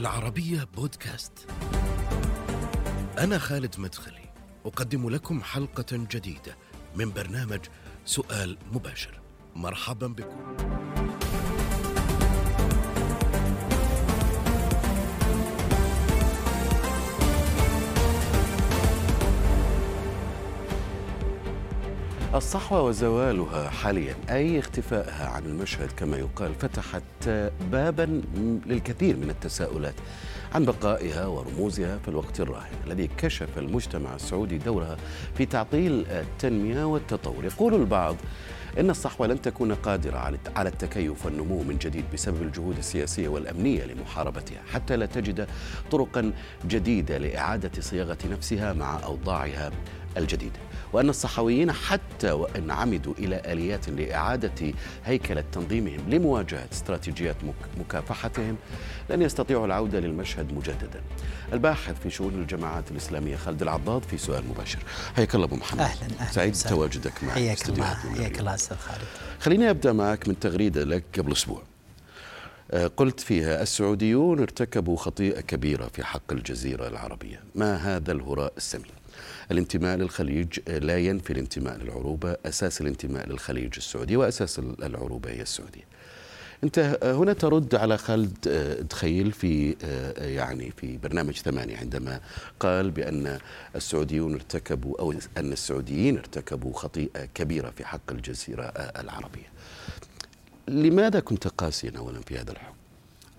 العربية بودكاست. أنا خالد مدخلي، أقدم لكم حلقة جديدة من برنامج سؤال مباشر. مرحبا بكم. الصحوة وزوالها حاليا أي اختفائها عن المشهد كما يقال فتحت بابا للكثير من التساؤلات عن بقائها ورموزها في الوقت الراهن الذي كشف المجتمع السعودي دورها في تعطيل التنمية والتطور. يقول البعض إن الصحوة لن تكون قادرة على التكيف والنمو من جديد بسبب الجهود السياسية والأمنية لمحاربتها حتى لا تجد طرقا جديدة لإعادة صياغة نفسها مع أوضاعها الجديدة وأن الصحويين حتى وإن عمدوا إلى آليات لإعادة هيكلة تنظيمهم لمواجهة استراتيجيات مكافحتهم لن يستطيعوا العودة للمشهد مجددا. الباحث في شؤون الجماعات الإسلامية خالد العضاض في سؤال مباشر. حياك الله أبو محمد. أهلا أهلا سعيد بتواجدك معي حياك الله حياك الله أستاذ خالد. خليني أبدأ معك من تغريدة لك قبل أسبوع. آه، قلت فيها السعوديون ارتكبوا خطيئة كبيرة في حق الجزيرة العربية. ما هذا الهراء السمين؟ الانتماء للخليج لا ينفي الانتماء للعروبة أساس الانتماء للخليج السعودي وأساس العروبة هي السعودية أنت هنا ترد على خالد دخيل في يعني في برنامج ثمانية عندما قال بأن السعوديون ارتكبوا أو أن السعوديين ارتكبوا خطيئة كبيرة في حق الجزيرة العربية لماذا كنت قاسيا أولا في هذا الحكم؟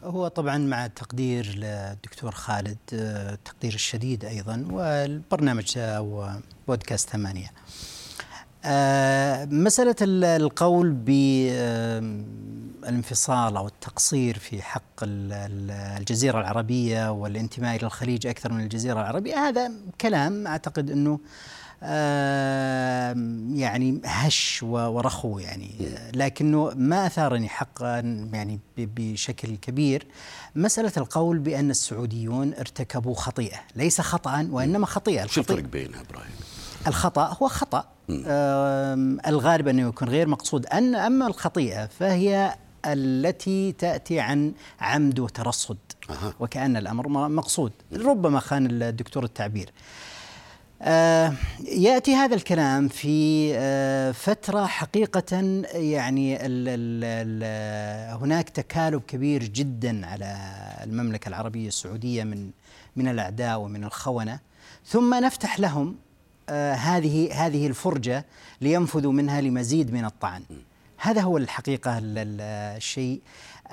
هو طبعا مع التقدير للدكتور خالد التقدير الشديد أيضا والبرنامج أو بودكاست ثمانية. آه، مسألة القول بالانفصال أو التقصير في حق الجزيرة العربية والانتماء إلى الخليج أكثر من الجزيرة العربية هذا كلام أعتقد أنه يعني هش ورخو يعني. لكنه ما أثارني حقا يعني بشكل كبير. مسألة القول بأن السعوديون ارتكبوا خطيئة. ليس خطا وإنما خطيئة. شو الفرق بينها إبراهيم؟ الخطأ هو خطأ. الغالب أنه يكون غير مقصود. ان أما الخطيئة فهي التي تأتي عن عمد وترصد. أه. وكأن الأمر مقصود. ربما خان الدكتور التعبير. يأتي هذا الكلام في آه فترة حقيقة يعني ال ال ال هناك تكالب كبير جدا على المملكة العربية السعودية من من الأعداء ومن الخونة. ثم نفتح لهم آه هذه هذه الفرجة لينفذوا منها لمزيد من الطعن. هذا هو الحقيقة الشيء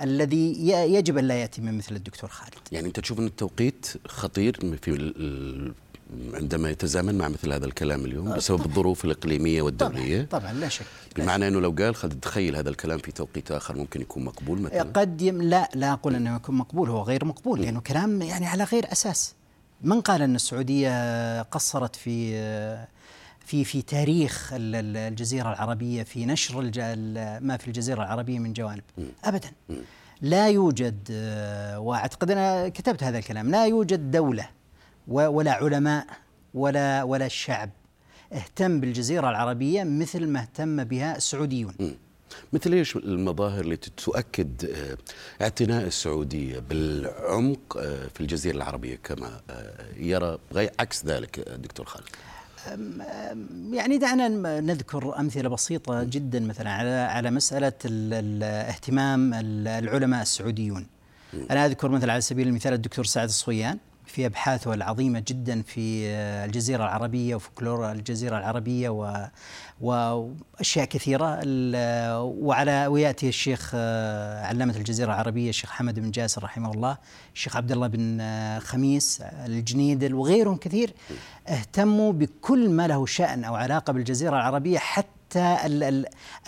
الذي يجب أن لا يأتي من مثل الدكتور خالد. يعني أنت تشوف أن التوقيت خطير في عندما يتزامن مع مثل هذا الكلام اليوم بسبب طبعا. الظروف الإقليمية والدولية. طبعا, طبعا لا شك بمعنى أنه لو قال خد تخيل هذا الكلام في توقيت آخر ممكن يكون مقبول مثلا؟ قد يم لا لا أقول أنه يكون مقبول هو غير مقبول لأنه كلام يعني على غير أساس. من قال أن السعودية قصرت في في في تاريخ الجزيرة العربية في نشر ما في الجزيرة العربية من جوانب. أبدا. لا يوجد وأعتقد أنا كتبت هذا الكلام لا يوجد دولة ولا علماء ولا ولا الشعب. اهتم بالجزيرة العربية مثل ما اهتم بها السعوديون. مثل إيش المظاهر التي تؤكد آه، اعتناء السعودية بالعمق آه، في الجزيرة العربية كما آه، يرى غير عكس ذلك دكتور خالد؟ يعني دعنا نذكر أمثلة بسيطة جدا مثلا على على مسألة اهتمام العلماء السعوديون. أنا أذكر مثلا على سبيل المثال الدكتور سعد الصويان. في أبحاثه العظيمة جدا في الجزيرة العربية وفلكلور الجزيرة العربية و واشياء كثيرة. وعلى وياتي الشيخ علامة الجزيرة العربية الشيخ حمد بن جاسر رحمه الله الشيخ عبد الله بن خميس الجنيدل وغيرهم كثير اهتموا بكل ما له شأن أو علاقة بالجزيرة العربية حتى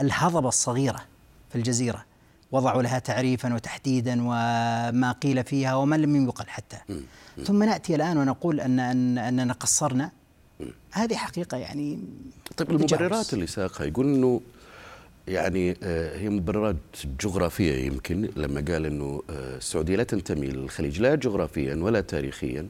الهضبة الصغيرة في الجزيرة. وضعوا لها تعريفا وتحديدا وما قيل فيها وما لم يقل حتى. ثم نأتي الآن ونقول ان, أن أننا قصرنا. هذه حقيقة يعني طيب المبررات اللي ساقها يقول إنه يعني آه، هي مبررات جغرافية يمكن لما قال إنه آه، السعودية لا تنتمي للخليج لا جغرافيا ولا تاريخيا.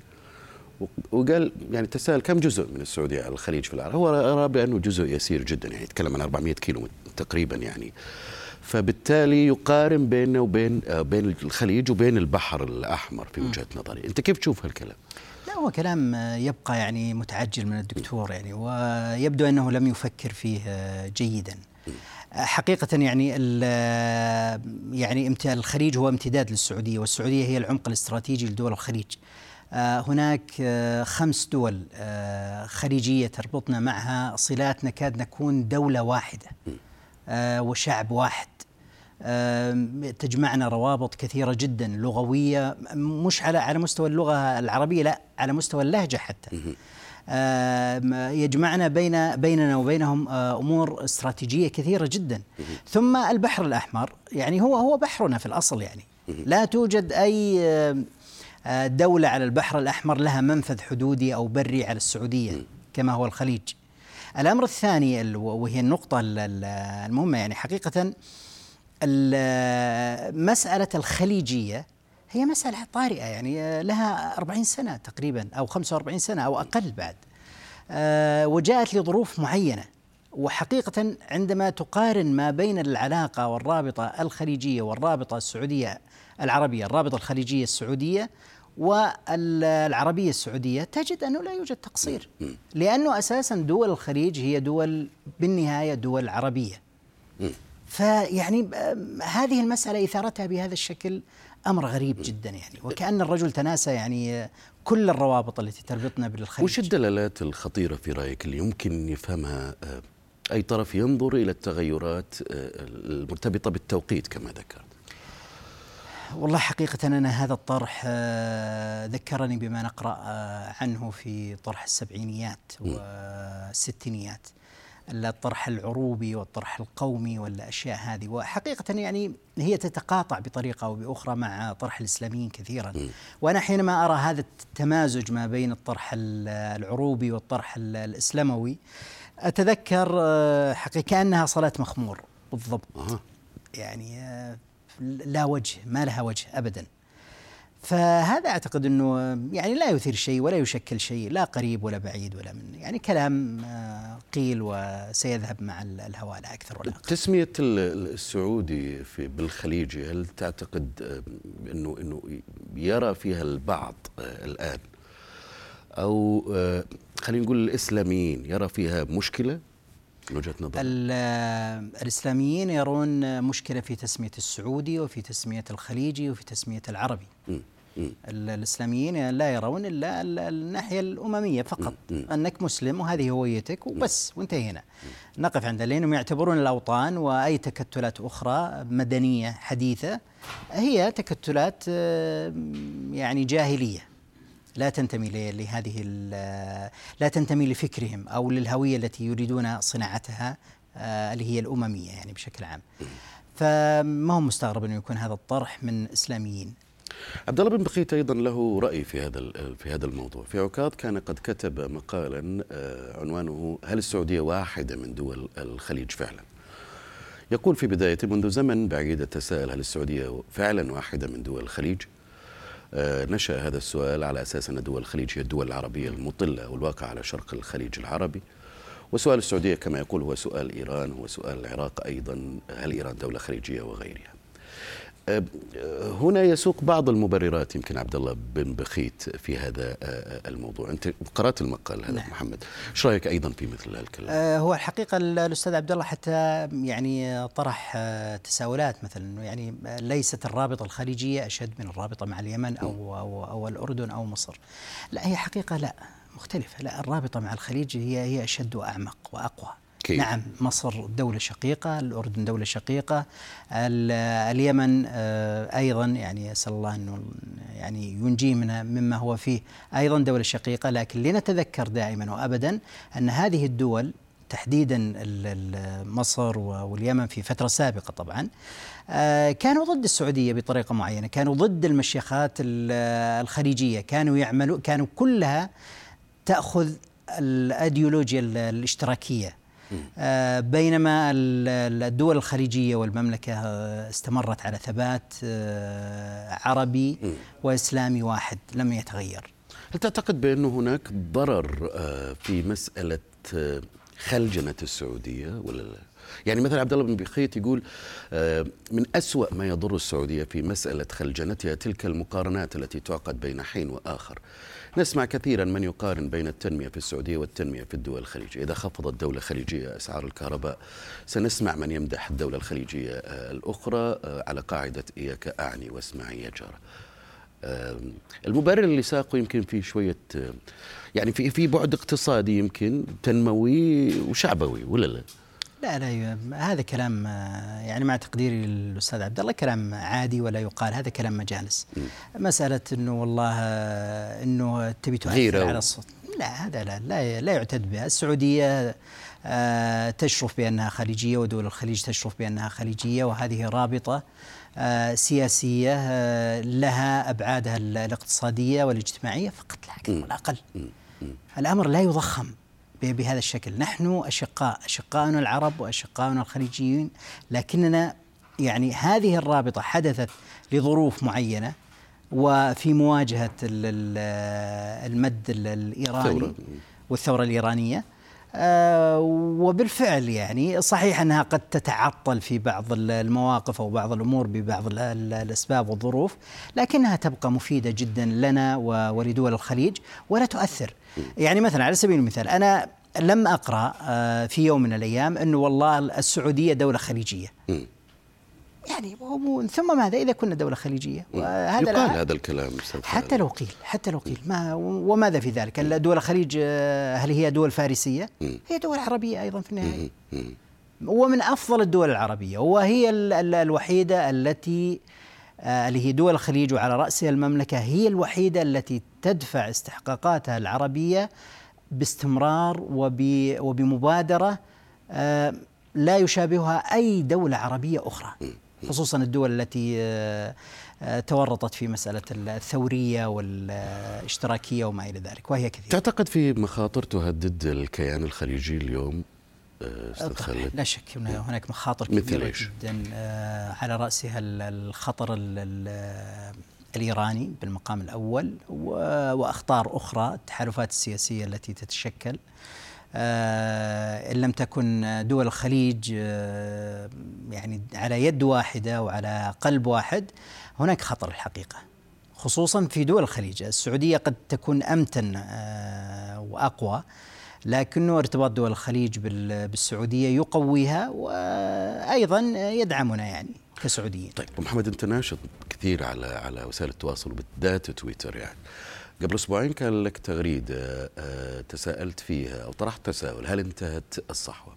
وقال يعني تساءل كم جزء من السعودية على الخليج في العالم هو أرى بأنه جزء يسير جدا يعني يتكلم عن 400 كيلو تقريبا يعني. فبالتالي يقارن بيننا وبين آه، بين الخليج وبين البحر الأحمر في وجهة نظري. أنت كيف تشوف هالكلام؟ لا هو كلام يبقى يعني متعجل من الدكتور يعني ويبدو أنه لم يفكر فيه جيدا. حقيقة يعني يعني الخليج هو امتداد للسعودية والسعودية هي العمق الاستراتيجي لدول الخليج. آه، هناك آه، خمس دول آه، خليجية تربطنا معها صلات نكاد نكون دولة واحدة. وشعب واحد. تجمعنا روابط كثيرة جدا لغوية مش على على مستوى اللغة العربية لا على مستوى اللهجة حتى. يجمعنا بين بيننا وبينهم أمور استراتيجية كثيرة جدا. ثم البحر الأحمر يعني هو هو بحرنا في الأصل يعني. لا توجد أي دولة على البحر الأحمر لها منفذ حدودي أو بري على السعودية كما هو الخليج. الأمر الثاني وهي النقطة المهمة يعني حقيقة مسألة الخليجية هي مسألة طارئة يعني لها 40 سنة تقريبا أو 45 سنة أو أقل بعد آه، وجاءت لظروف معينة. وحقيقة عندما تقارن ما بين العلاقة والرابطة الخليجية والرابطة السعودية العربية الرابطة الخليجية السعودية والعربية السعودية تجد أنه لا يوجد تقصير لأنه أساسا دول الخليج هي دول بالنهاية دول عربية. فيعني هذه المسألة إثارتها بهذا الشكل أمر غريب جدا يعني. وكأن الرجل تناسى يعني كل الروابط التي تربطنا بالخليج. وش الدلالات الخطيرة في رأيك اللي يمكن يفهمها آه، أي طرف ينظر إلى التغيرات آه، المرتبطة بالتوقيت كما ذكرت والله حقيقة أنا هذا الطرح آه، ذكرني بما نقرأ آه، عنه في طرح السبعينيات والستينيات. الطرح العروبي والطرح القومي والأشياء هذه. وحقيقة يعني هي تتقاطع بطريقة أو بأخرى مع طرح الإسلاميين كثيرا. وأنا حينما أرى هذا التمازج ما بين الطرح العروبي والطرح الإسلاموي أتذكر آه، حقيقة كأنها صلاة مخمور بالضبط. يعني لا وجه ما لها وجه ابدا. فهذا أعتقد إنه يعني لا يثير شيء ولا يشكل شيء لا قريب ولا بعيد ولا من يعني كلام آه، قيل وسيذهب مع الهواء لا أكثر ولا أقل. تسمية السعودي في بالخليجي هل تعتقد آه، انه إنه يرى فيها البعض آه، الآن؟ أو خلينا نقول الإسلاميين يرى فيها مشكلة؟ من وجهة نظر الإسلاميين يرون مشكلة في تسمية السعودي وفي تسمية الخليجي وفي تسمية العربي. م. الإسلاميين لا يرون إلا الناحية الأممية فقط. أنك مسلم وهذه هويتك وبس وانتهينا نقف عند لانهم يعتبرون الأوطان وأي تكتلات أخرى مدنية حديثة هي تكتلات يعني جاهلية. لا تنتمي لهذه لا تنتمي لفكرهم أو للهوية التي يريدون صناعتها آه، اللي هي الأممية يعني بشكل عام. فما هو مستغرب انه يكون هذا الطرح من إسلاميين. عبد الله بن بخيت أيضا له رأي في هذا في هذا الموضوع، في عكاظ كان قد كتب مقالا آه، عنوانه هل السعودية واحدة من دول الخليج فعلا؟ يقول في بدايته منذ زمن بعيد تساءل هل السعودية فعلا واحدة من دول الخليج؟ آه، نشأ هذا السؤال على أساس أن دول الخليج هي الدول العربية المطلة والواقع على شرق الخليج العربي. وسؤال السعودية كما يقول هو سؤال إيران هو سؤال العراق أيضا هل إيران دولة خليجية وغيرها؟ هنا يسوق بعض المبررات يمكن عبد الله بن بخيت في هذا آه، الموضوع. أنت قرأت المقال هذا نعم. محمد. إيش رأيك أيضا في مثل هالكلام آه هو الحقيقة الأستاذ عبد الله حتى يعني طرح آه، تساؤلات مثلا يعني ليست الرابطة الخليجية أشد من الرابطة مع اليمن أو أو أو الأردن أو مصر. لا هي حقيقة لا مختلفة. لا الرابطة مع الخليج هي هي أشد وأعمق وأقوى. كيف؟ نعم مصر دولة شقيقة الأردن دولة شقيقة اليمن آه، أيضا يعني أسأل الله أنه يعني ينجيه من مما هو فيه أيضا دولة شقيقة لكن لنتذكر دائما وأبدا أن هذه الدول تحديدا مصر واليمن في فترة سابقة طبعا آه، كانوا ضد السعودية بطريقة معينة كانوا ضد المشيخات الخليجية كانوا يعملوا كانوا كلها تأخذ الأيديولوجيا الاشتراكية بينما الدول الخليجية والمملكة استمرت على ثبات آه، عربي وإسلامي واحد لم يتغير. هل تعتقد بانه هناك ضرر آه، في مسألة خلجنة السعودية ولا لا؟ يعني مثلا عبد الله بن بخيت يقول آه، من أسوأ ما يضر السعودية في مسألة خلجنتها تلك المقارنات التي تعقد بين حين وآخر نسمع كثيرا من يقارن بين التنمية في السعودية والتنمية في الدول الخليجية إذا خفضت دولة خليجية أسعار الكهرباء سنسمع من يمدح الدولة الخليجية آه، الأخرى آه، على قاعدة إياك أعني واسمعي يا جارة آم، المبرر اللي ساقه يمكن في شوية آه، يعني في في بعد اقتصادي يمكن تنموي وشعبوي ولا لا؟ لا لا هذا كلام آه، يعني مع تقديري للأستاذ عبد الله كلام عادي ولا يقال هذا كلام مجالس. مسألة إنه والله آه، إنه تبي تؤثر على الصوت. لا هذا لا لا, لا يعتد بها. السعودية آه، تشرف بأنها خليجية ودول الخليج تشرف بأنها خليجية وهذه رابطة سياسية لها أبعادها ال- الاقتصادية والاجتماعية فقط لا أكثر ولا أقل الأمر لا يضخم. بهذا الشكل. نحن أشقاء أشقاؤنا العرب وأشقاؤنا الخليجيين لكننا يعني هذه الرابطة حدثت لظروف معينة وفي ال- المد ال- الإيراني الثورة. والثورة الإيرانية. آه، وبالفعل يعني صحيح أنها قد تتعطل في بعض ال- المواقف أو بعض الأمور ببعض ال- ال- الأسباب والظروف لكنها تبقى مفيدة جدا لنا ولدول الخليج ولا تؤثر. يعني مثلا على سبيل المثال أنا لم أقرأ آه، في يوم من الأيام أنه والله السعودية دولة خليجية. مم. يعني ثم ماذا؟ إذا كنا دولة خليجية. وهذا يقال هذا الكلام حتى. لو قيل حتى لو قيل. ما وماذا في ذلك؟ دول الخليج آه، هل هي دول فارسية؟ هي دول عربية أيضا في النهاية. ومن أفضل الدول العربية وهي ال- ال- الوحيدة التي اللي هي دول الخليج وعلى رأسها المملكة هي الوحيدة التي تدفع استحقاقاتها العربية باستمرار وب- وبمبادرة آه، لا يشابهها أي دولة عربية أخرى خصوصا الدول التي آه، آه، تورطت في مسألة الثورية والاشتراكية وما إلى ذلك وهي كثيرة. تعتقد في مخاطر تهدد الكيان الخليجي اليوم آه، أستاذ خالد. لا شك هنا- هناك مخاطر إيش؟ جدا آه، على رأسها ال- الخطر ال- ال- الإيراني بالمقام الأول و- وأخطار أخرى التحالفات السياسية التي تتشكل. آه، إن لم تكن دول الخليج آه، يعني على يد واحدة وعلى قلب واحد هناك خطر الحقيقة خصوصا في دول الخليج. السعودية قد تكون أمتن آه، وأقوى. لكنه ارتباط دول الخليج بال- بالسعودية يقويها وأيضا يدعمنا يعني كسعوديين طيب محمد أنت ناشط كثير على على وسائل التواصل وبالذات تويتر يعني قبل أسبوعين كان لك تغريدة آه، تساءلت فيها أو طرحت تساؤل هل انتهت الصحوة؟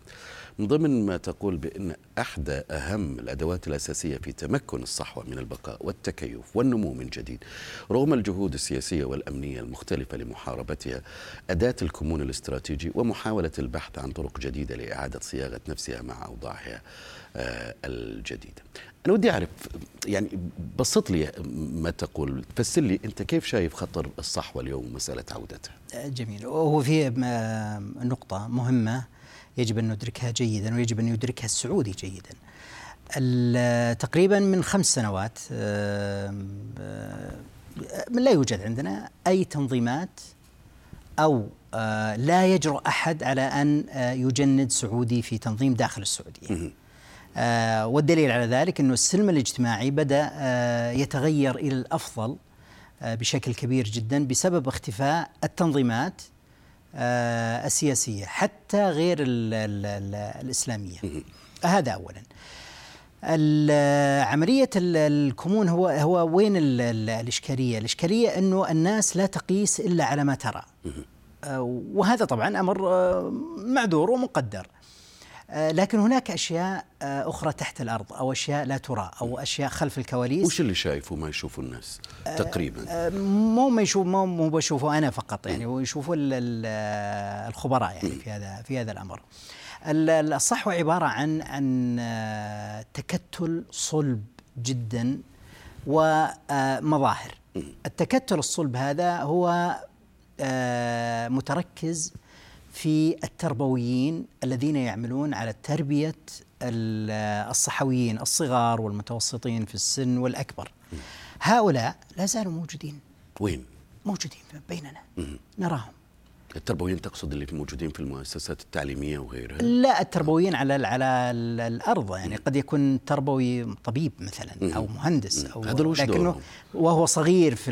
من ضمن ما تقول بأن احدى أهم الأدوات الأساسية في تمكن الصحوة من البقاء والتكيف والنمو من جديد رغم الجهود السياسية والأمنية المختلفة لمحاربتها أداة الكمون الاستراتيجي ومحاولة البحث عن طرق جديدة لإعادة صياغة نفسها مع أوضاعها آه، الجديده. أنا ودي أعرف يعني بسط لي ما تقول فسر لي أنت كيف شايف خطر الصحوة اليوم ومسألة عودتها؟ جميل وهو في م- نقطة مهمة يجب أن ندركها جيدا ويجب أن يدركها السعودي جيدا. تقريبا من خمس سنوات لا يوجد عندنا أي تنظيمات أو لا يجرؤ أحد على أن يجند سعودي في تنظيم داخل السعودية. والدليل على ذلك أنه السلم الاجتماعي بدأ يتغير إلى الأفضل بشكل كبير جدا بسبب اختفاء التنظيمات السياسية حتى غير ال ال ال الإسلامية. هذا أولا. عملية ال- الكمون هو هو وين ال- ال- الإشكالية؟ الإشكالية أنه الناس لا تقيس إلا على ما ترى. آه، وهذا طبعا أمر آه، معذور ومقدر. آه، لكن هناك أشياء آه، أخرى تحت الأرض أو أشياء لا ترى أو أشياء خلف الكواليس وش اللي شايفه ما يشوفه الناس تقريبا؟ آه، مو ما يشوف مو مو بشوفه أنا فقط يعني ويشوفوا ال- الخبراء يعني في هذا في هذا الأمر. ال- الصحوة عبارة عن عن آه، تكتل صلب جدا ومظاهر. التكتل الصلب هذا هو آه، متركز في التربويين الذين يعملون على تربية ال- الصحويين الصغار والمتوسطين في السن والأكبر. هؤلاء لا زالوا موجودين. وين؟ موجودين بيننا. نراهم. التربويين تقصد اللي موجودين في المؤسسات التعليمية وغيرها؟ لا التربويين على على الأرض. يعني قد يكون تربوي طبيب مثلا أو مهندس أو لكنه؟ وهو صغير في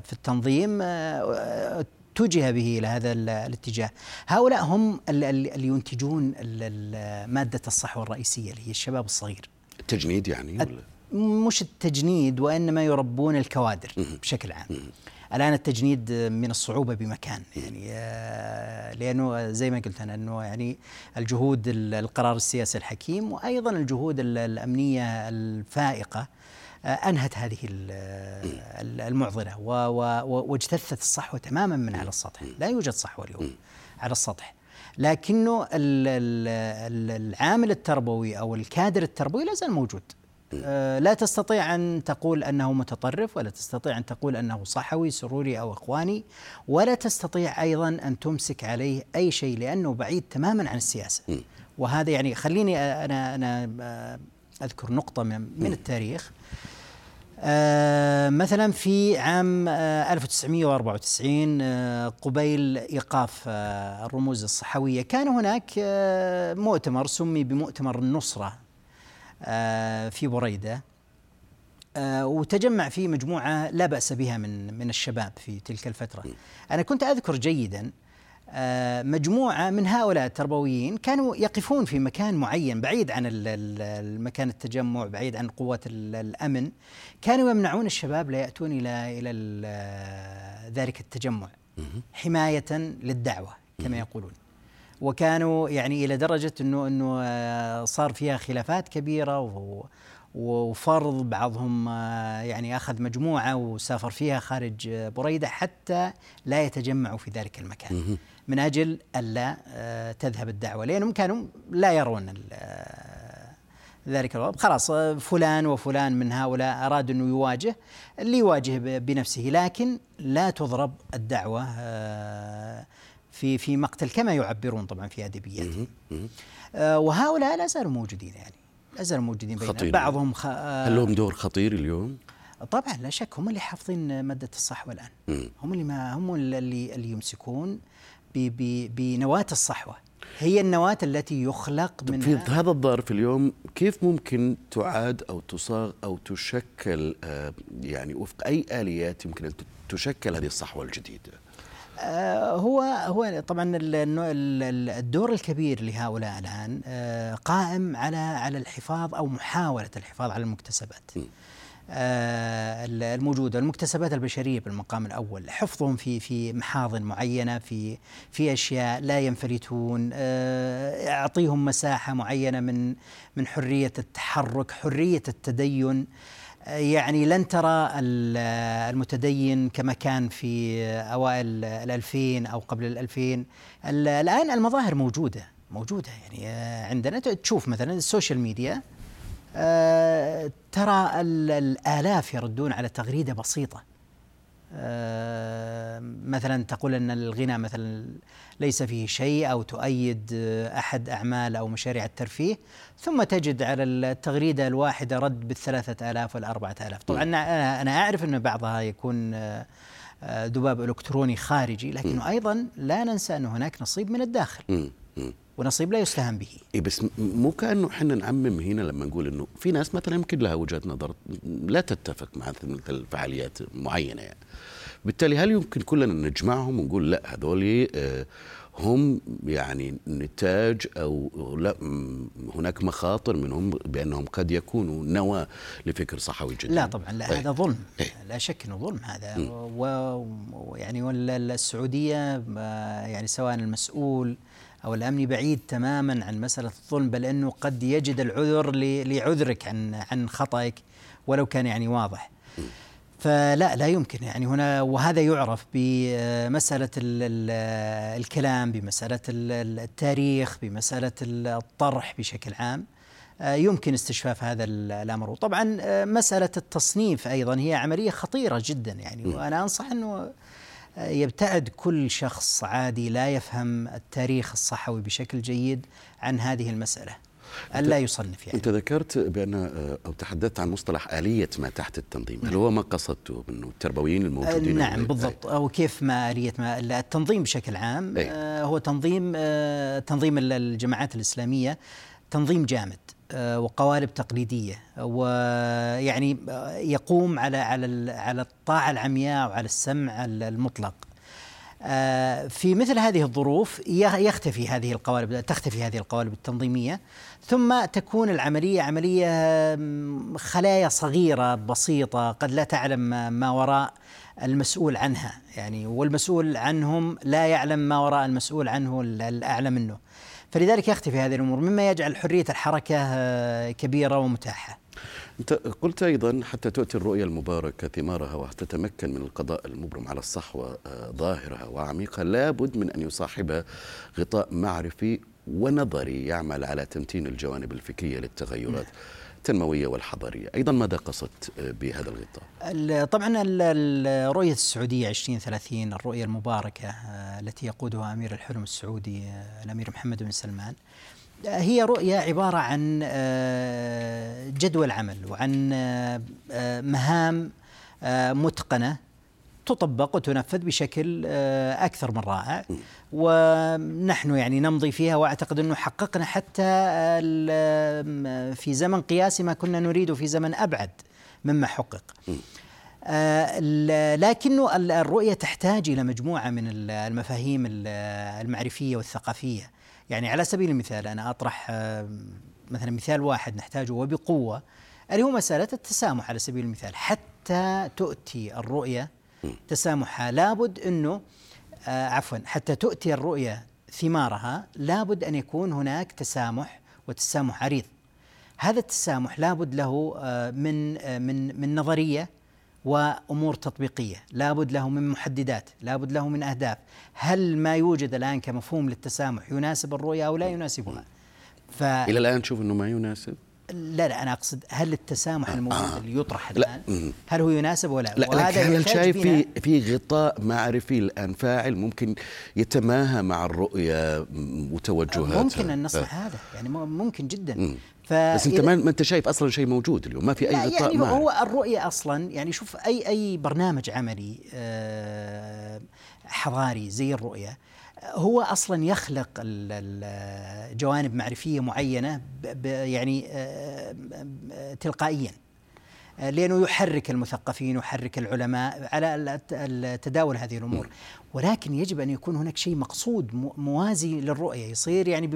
في التنظيم آه، اتجه به إلى هذا ال- الاتجاه. هؤلاء هم ال- ال- اللي ينتجون مادة الصحوه الرئيسية اللي هي الشباب الصغير. التجنيد يعني؟ مش التجنيد وإنما يربون الكوادر بشكل عام. الآن التجنيد من الصعوبة بمكان يعني آه، لأنه زي ما قلت أنا إنه يعني الجهود ال- القرار السياسي الحكيم وأيضا الجهود ال- الأمنية الفائقة أنهت هذه ال- ال- المعضلة واجتثت الصحوة تماما من على السطح. لا يوجد صحوة اليوم على السطح. لكنه ال- ال- ال- العامل التربوي أو الكادر التربوي لا زال موجود. آه، لا تستطيع أن تقول أنه متطرف ولا تستطيع أن تقول أنه صحوي سروري أو إخواني ولا تستطيع أيضا أن تمسك عليه أي شيء لأنه بعيد تماما عن السياسة. وهذا يعني خليني أنا أنا آه، أذكر نقطة من من التاريخ. آه، مثلا في عام آه، 1994 آه، قبيل إيقاف آه، الرموز الصحوية. كان هناك آه، مؤتمر سمي بمؤتمر النصرة آه، في بريدة. آه، وتجمع فيه مجموعة لا بأس بها من من الشباب في تلك الفترة. أنا كنت أذكر جيدا آه، مجموعة من هؤلاء التربويين كانوا يقفون في مكان معين بعيد عن المكان التجمع بعيد عن قوات ال- الأمن. كانوا يمنعون الشباب لا يأتون إلى إلى ال- ذلك التجمع حماية للدعوة كما يقولون. وكانوا يعني إلى درجة انه إنه آه، صار فيها خلافات كبيرة و وفرض بعضهم آه، يعني أخذ مجموعة وسافر فيها خارج آه، بريدة حتى لا يتجمعوا في ذلك المكان. من أجل ألا آه، تذهب الدعوة. لأنهم كانوا لا يرون ذلك الوضع. خلاص فلان وفلان من هؤلاء اراد أنه يواجه اللي يواجه بنفسه. لكن لا تضرب الدعوة آه، في في مقتل كما يعبرون طبعا في ادبياتهم آه، وهؤلاء لا زالوا موجودين يعني. زالوا موجودين بين خطير. بعضهم خ... هل لهم دور خطير اليوم؟ طبعا لا شك هم اللي حافظين مادة الصحوة الآن هم اللي ما هم اللي اللي يمسكون ب... ب... بنواة الصحوة هي النواة التي يخلق في منها هذا الظرف اليوم كيف ممكن تعاد أو تصاغ أو تشكل آه، يعني وفق أي آليات يمكن أن تشكل هذه الصحوة الجديدة؟ آه، هو هو طبعا الدور الكبير لهؤلاء الآن آه، قائم على على الحفاظ أو محاولة الحفاظ على المكتسبات. آه، ال- الموجودة المكتسبات البشرية بالمقام الأول. حفظهم في في محاضن معينة في في أشياء لا ينفلتون أعطيهم مساحة معينة من من حرية التحرك حرية التدين. يعني لن ترى ال- المتدين كما كان في أوائل الألفين أو قبل الألفين. ال- الآن المظاهر موجودة موجودة. يعني آه، عندنا تشوف مثلا ال social media آه، ترى ال- الآلاف يردون على تغريدة بسيطة. آه، مثلا تقول أن الغنى مثلا ليس فيه شيء أو تؤيد آه، أحد أعمال أو مشاريع الترفيه ثم تجد على التغريدة الواحدة رد بالثلاثة آلاف والأربعة آلاف. طبعا أنا أعرف أن بعضها يكون آه، آه، ذباب إلكتروني خارجي لكنه أيضا لا ننسى أن هناك نصيب من الداخل. ونصيب لا يستهان به إيه بس مو كأنه إحنا نعمم هنا لما نقول إنه في ناس مثلا يمكن لها وجهة نظر لا تتفق مع مثل فعاليات معينة يعني. بالتالي هل يمكن كلنا نجمعهم ونقول لا هذول آه، هم يعني نتاج أو لا هناك مخاطر منهم بأنهم قد يكونوا نواه لفكر صحوي جديد لا طبعا لا. هذا ظلم إيه. لا شك إنه ظلم هذا ويعني والسعوديه آه، يعني سواء المسؤول أو الامني بعيد تماما عن مسألة الظلم بل أنه قد يجد العذر لعذرك عن عن خطأك ولو كان يعني واضح. فلا لا يمكن يعني هنا وهذا يعرف بمسألة ال- ال- الكلام بمسألة ال- التاريخ بمسألة الطرح بشكل عام. يمكن استشفاف هذا ال- الأمر. وطبعا مسألة التصنيف أيضا هي عملية خطيرة جدا يعني وأنا أنصح أنه آه، يبتعد كل شخص عادي لا يفهم التاريخ الصحوي بشكل جيد عن هذه المسألة. ألا يصنف يعني. أنت ذكرت بأن آه، أو تحدثت عن مصطلح آلية ما تحت التنظيم. هل هو ما قصدته أنه التربويين الموجودين؟ نعم بالضبط. أو كيف ما آلية ما التنظيم بشكل عام أي. آه، هو تنظيم آه، تنظيم ال- الجماعات الإسلامية تنظيم جامد. وقوالب تقليدية. ويعني آه، يقوم على على على الطاعة العمياء وعلى السمع ال- المطلق. آه، في مثل هذه الظروف يخ- يختفي هذه القوالب تختفي هذه القوالب التنظيمية. ثم تكون العملية عملية خلايا صغيرة بسيطة قد لا تعلم ما وراء. المسؤول عنها. يعني والمسؤول عنهم لا يعلم ما وراء المسؤول عنه ال- الأعلى منه. فلذلك يختفي هذه الأمور مما يجعل حرية الحركة آه، كبيرة ومتاحة. أنت قلت أيضا حتى تؤتي الرؤية المباركة ثمارها وتتمكن من القضاء المبرم على الصحوة آه، ظاهرة وعميقة لابد من أن يصاحبها غطاء معرفي ونظري يعمل على تمتين الجوانب الفكرية للتغيرات. التنموية والحضارية. أيضا ماذا قصدت آه، بهذا الغطاء؟ ال- طبعا ال- ال- رؤية السعودية 2030 الرؤية المباركة آه، التي يقودها أمير الحلم السعودي آه، الأمير محمد بن سلمان هي رؤية عبارة عن جدول عمل وعن مهام متقنة تطبق وتنفذ بشكل أكثر من رائع. ونحن يعني نمضي فيها وأعتقد أنه حققنا حتى في زمن قياسي ما كنا نريده في زمن أبعد مما حقق. آه، ال- لكنه ال- الرؤية تحتاج إلى مجموعة من ال- المفاهيم ال- المعرفية والثقافية. يعني على سبيل المثال أنا أطرح آه، مثلا مثال واحد نحتاجه وبقوة اللي هو مسألة التسامح على سبيل المثال. حتى تؤتي الرؤية تسامحها لابد آه، عفوا حتى تؤتي الرؤية ثمارها لابد أن يكون هناك تسامح وتسامح عريض هذا التسامح لابد له آه، من آه، من من نظرية وأمور تطبيقية، لابد له من محددات، لابد له من أهداف، هل ما يوجد الآن كمفهوم للتسامح يناسب الرؤية أو لا يناسبها؟ ف إلى الآن تشوف أنه ما يناسب؟ لا لا أنا أقصد هل التسامح الموجود اللي يطرح لا، الآن. هل هو يناسب ولا لا وهذا لكن هل شايف في في غطاء معرفي الآن فاعل ممكن يتماهى مع الرؤية م- وتوجهاتها ممكن أن نصنع آه. هذا يعني ممكن جدا مم. ف بس أنت ما أنت شايف أصلا شيء موجود اليوم ما في أي لا غطاء يعني معرفي. هو الرؤية أصلا يعني شوف أي أي برنامج عملي آه، حضاري زي الرؤية هو أصلا يخلق ال- ال- جوانب ب- ب- يعني آه، آه، تلقائيا آه، لأنه يحرك المثقفين ويحرك العلماء على التداول هذه الأمور. ولكن يجب أن يكون هناك شيء مقصود موازي للرؤية يصير يعني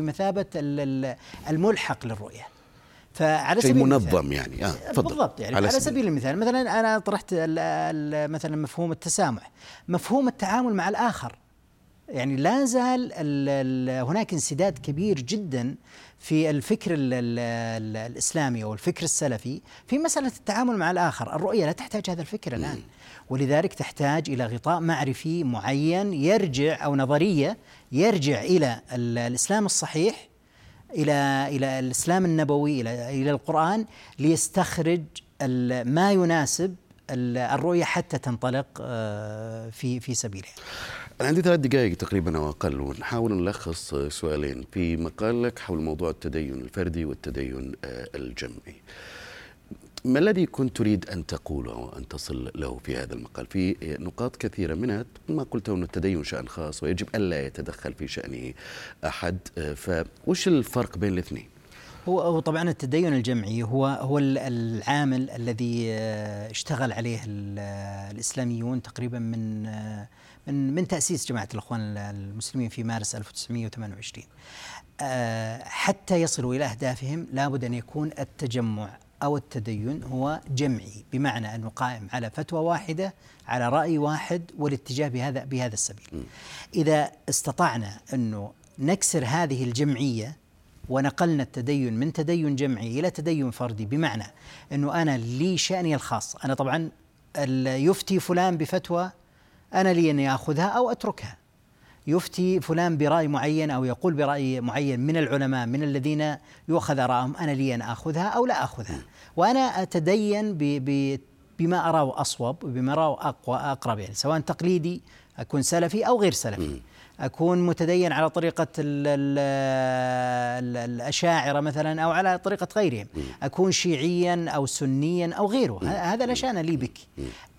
ال- الملحق للرؤية. فعلى شيء سبيل المثال- منظم يعني. آه تفضل. بالضبط يعني على, على سبيل المثال مثلا أنا طرحت مثلا مفهوم التسامح. مفهوم التعامل مع الآخر. يعني لا زال ال ال هناك انسداد كبير جدا في الفكر ال ال ال الإسلامي أو الفكر السلفي في مسألة التعامل مع الآخر، الرؤية لا تحتاج هذا الفكر الآن ولذلك تحتاج إلى غطاء معرفي معين يرجع أو نظرية يرجع إلى ال- الإسلام الصحيح إلى إلى الإسلام النبوي إلى إلى القرآن ليستخرج ما يناسب ال- الرؤية حتى تنطلق آه، في في سبيلها. أنا عندي ثلاث دقائق تقريبا أو أقل ونحاول نلخص سؤالين في مقالك حول موضوع التدين الفردي والتدين آه، الجمعي. ما الذي كنت تريد أن تقوله وان تصل له في هذا المقال؟ في نقاط كثيرة منها ما قلته انه التدين شأن خاص ويجب الا يتدخل في شأنه أحد آه، فوش الفرق بين الاثنين؟ هو هو طبعا التدين الجمعي هو هو ال- العامل الذي آه، اشتغل عليه ال- الإسلاميون تقريبا من من من تأسيس جماعة الإخوان المسلمين في مارس 1928 آه، حتى يصلوا إلى أهدافهم لابد أن يكون التجمع أو التدين هو جمعي بمعنى أنه قائم على فتوى واحدة على رأي واحد والاتجاه بهذا بهذا السبيل. إذا استطعنا أنه نكسر هذه الجمعية ونقلنا التدين من تدين جمعي إلى تدين فردي بمعنى أنه أنا لي شأني الخاص، أنا طبعا يفتي فلان بفتوى أنا لي أني آخذها أو أتركها. يفتي فلان برأي معين أو يقول برأي معين من العلماء من الذين يؤخذ ارائهم أنا لي أن آخذها أو لا آخذها. وأنا أتدين ب ب بما أراه أصوب وبما أراه أقوى أقرب يعني سواء تقليدي أكون سلفي أو غير سلفي. أكون متدين على طريقة ال ال ال الأشاعرة مثلا أو على طريقة غيرهم. أكون شيعيا أو سنيا أو غيره. هذا لا شأن لي بك.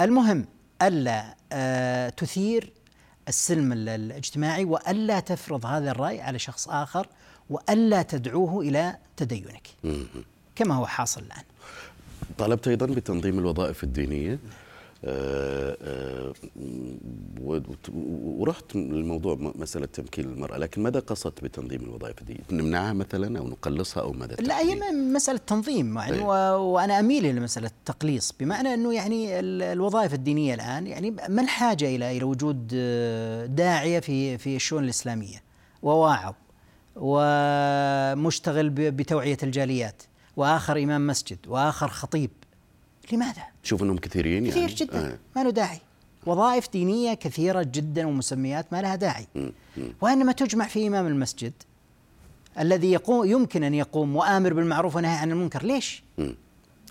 المهم ألا آه، تثير السلم ال- الاجتماعي وألا تفرض هذا الرأي على شخص آخر وألا تدعوه إلى تدينك. كما هو حاصل الآن. طالبت أيضا بتنظيم الوظائف الدينية. ورحت للموضوع م- مسألة تمكين المرأة لكن ماذا قصدت بتنظيم الوظائف الدينية نمنعها مثلا أو نقلصها أو ماذا لا هي تحديد؟ م- مسألة تنظيم يعني أي. و- وأنا أميل إلى مسألة التقليص بمعنى أنه يعني ال- الوظائف الدينية الآن يعني ما الحاجة إلى إلى وجود آه، داعية في في الشؤون الإسلامية وواعظ ومشتغل ب- بتوعية الجاليات وآخر إمام مسجد وآخر خطيب لماذا؟ تشوف أنهم كثيرين كثير يعني جدا. آه. ما له داعي. وظائف دينية كثيرة جدا ومسميات ما لها داعي. وإنما تجمع في إمام المسجد الذي يقوم يمكن أن يقوم مؤامر بالمعروف ونهي عن المنكر. ليش؟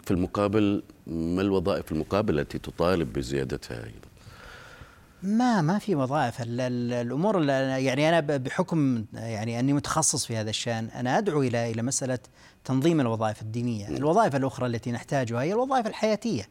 في المقابل ما الوظائف المقابلة التي تطالب بزيادتها أيضا؟ ما ما في وظائف ال- ال- الأمور ال- يعني أنا بحكم يعني أني متخصص في هذا الشأن أنا أدعو إلى إلى مسألة تنظيم الوظائف الدينية، الوظائف الأخرى التي نحتاجها هي الوظائف الحياتية.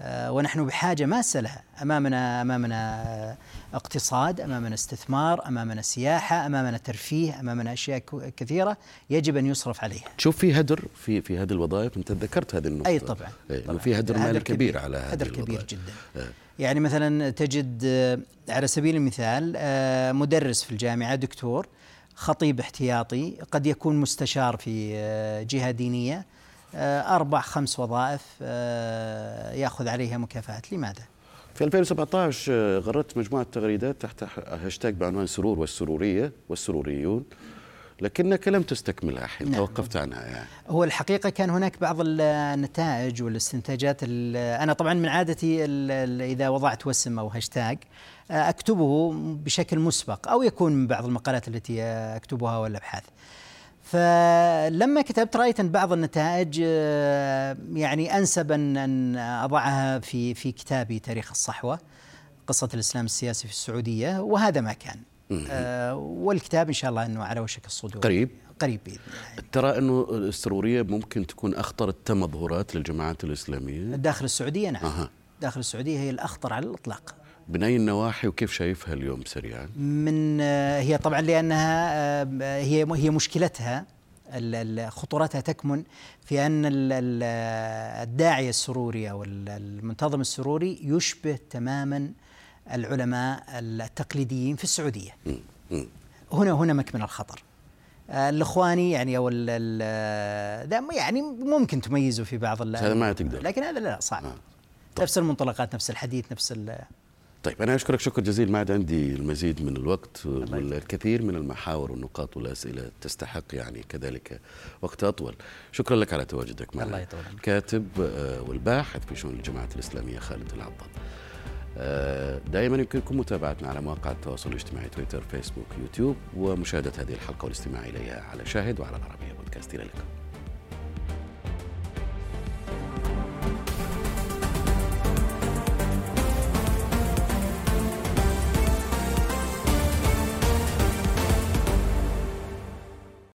آه، ونحن بحاجة ماسة لها، أمامنا أمامنا اقتصاد، أمامنا استثمار، أمامنا سياحة، أمامنا ترفيه، أمامنا أشياء كثيرة يجب أن يصرف عليها. تشوف في هدر في في هذه الوظائف أنت ذكرت هذه النقطة أي طبعا إيه، طبعاً. في هدر مالي كبير على هذه هدر كبير الوظائف. جدا آه. يعني مثلا تجد آه، على سبيل المثال آه، مدرس في الجامعة دكتور خطيب احتياطي قد يكون مستشار في آه، جهة دينية أربع خمس وظائف يأخذ عليها مكافآت لماذا؟ في 2017 آه، غردت مجموعة تغريدات تحت هاشتاج بعنوان سرور والسرورية والسروريون لكنك لم تستكملها حين نعم. توقفت عنها يعني. هو الحقيقة كان هناك بعض النتائج والاستنتاجات ال- أنا طبعا من عادتي إذا وضعت وسم أو هاشتاج آه، أكتبه بشكل مسبق أو يكون من بعض المقالات التي أكتبها والأبحاث. فلما كتبت رأيت أن بعض النتائج آه، يعني أنسب أن أن أضعها في في كتابي تاريخ الصحوة قصة الإسلام السياسي في السعودية وهذا ما كان. آه، والكتاب إن شاء الله أنه على وشك الصدور. قريب؟ قريب بإذن الله. ترى أنه السرورية ممكن تكون أخطر التمظهرات للجماعات الإسلامية؟ داخل السعودية نعم. أها. داخل السعودية هي الأخطر على الإطلاق. من أي النواحي وكيف شايفها اليوم سريعا؟ من آه، هي طبعا لأنها آه، هي هي مشكلتها خطورتها تكمن في أن ال- ال- الداعية السروري أو ال- المنتظم السروري يشبه تماما العلماء التقليديين في السعودية. هنا هنا مكمن الخطر. آه، الإخواني يعني أو ال- ذا يعني ممكن تميزوا في بعض هذا ما تقدر. لكن هذا لا صعب. آه. نفس المنطلقات نفس الحديث نفس ال- طيب أنا أشكرك شكر جزيل. ما عاد عندي المزيد من الوقت والكثير من المحاور والنقاط والأسئلة تستحق يعني كذلك وقت أطول. شكرا لك على تواجدك معنا. الله يطول. الكاتب آه، والباحث في شؤون الجماعة الإسلامية خالد العضاد آه، دائما يمكنكم متابعتنا على مواقع التواصل الاجتماعي تويتر فيسبوك يوتيوب ومشاهدة هذه الحلقة والاستماع إليها على شاهد وعلى العربية بودكاست. إلى اللقاء.